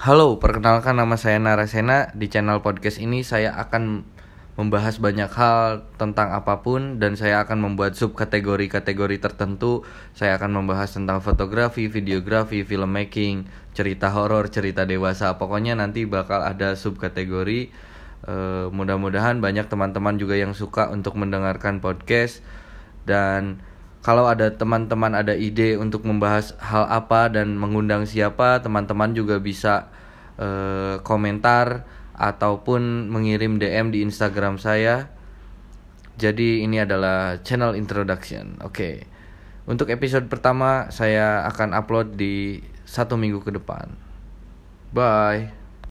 Halo, perkenalkan nama saya Narasena. Di channel podcast ini saya akan membahas banyak hal tentang apa pun dan saya akan membuat subkategori-kategori tertentu. Saya akan membahas tentang fotografi, videografi, filmmaking, cerita horor, cerita dewasa. Pokoknya nanti bakal ada subkategori. Uh, mudah-mudahan banyak teman-teman juga yang suka untuk mendengarkan podcast dan kalau ada teman-teman ada ide untuk membahas hal apa dan mengundang siapa, teman-teman juga bisa uh, komentar ataupun mengirim DM di Instagram saya. Jadi ini adalah channel introduction. Oke. Okay. Untuk episode pertama saya akan upload di satu minggu ke depan. Bye.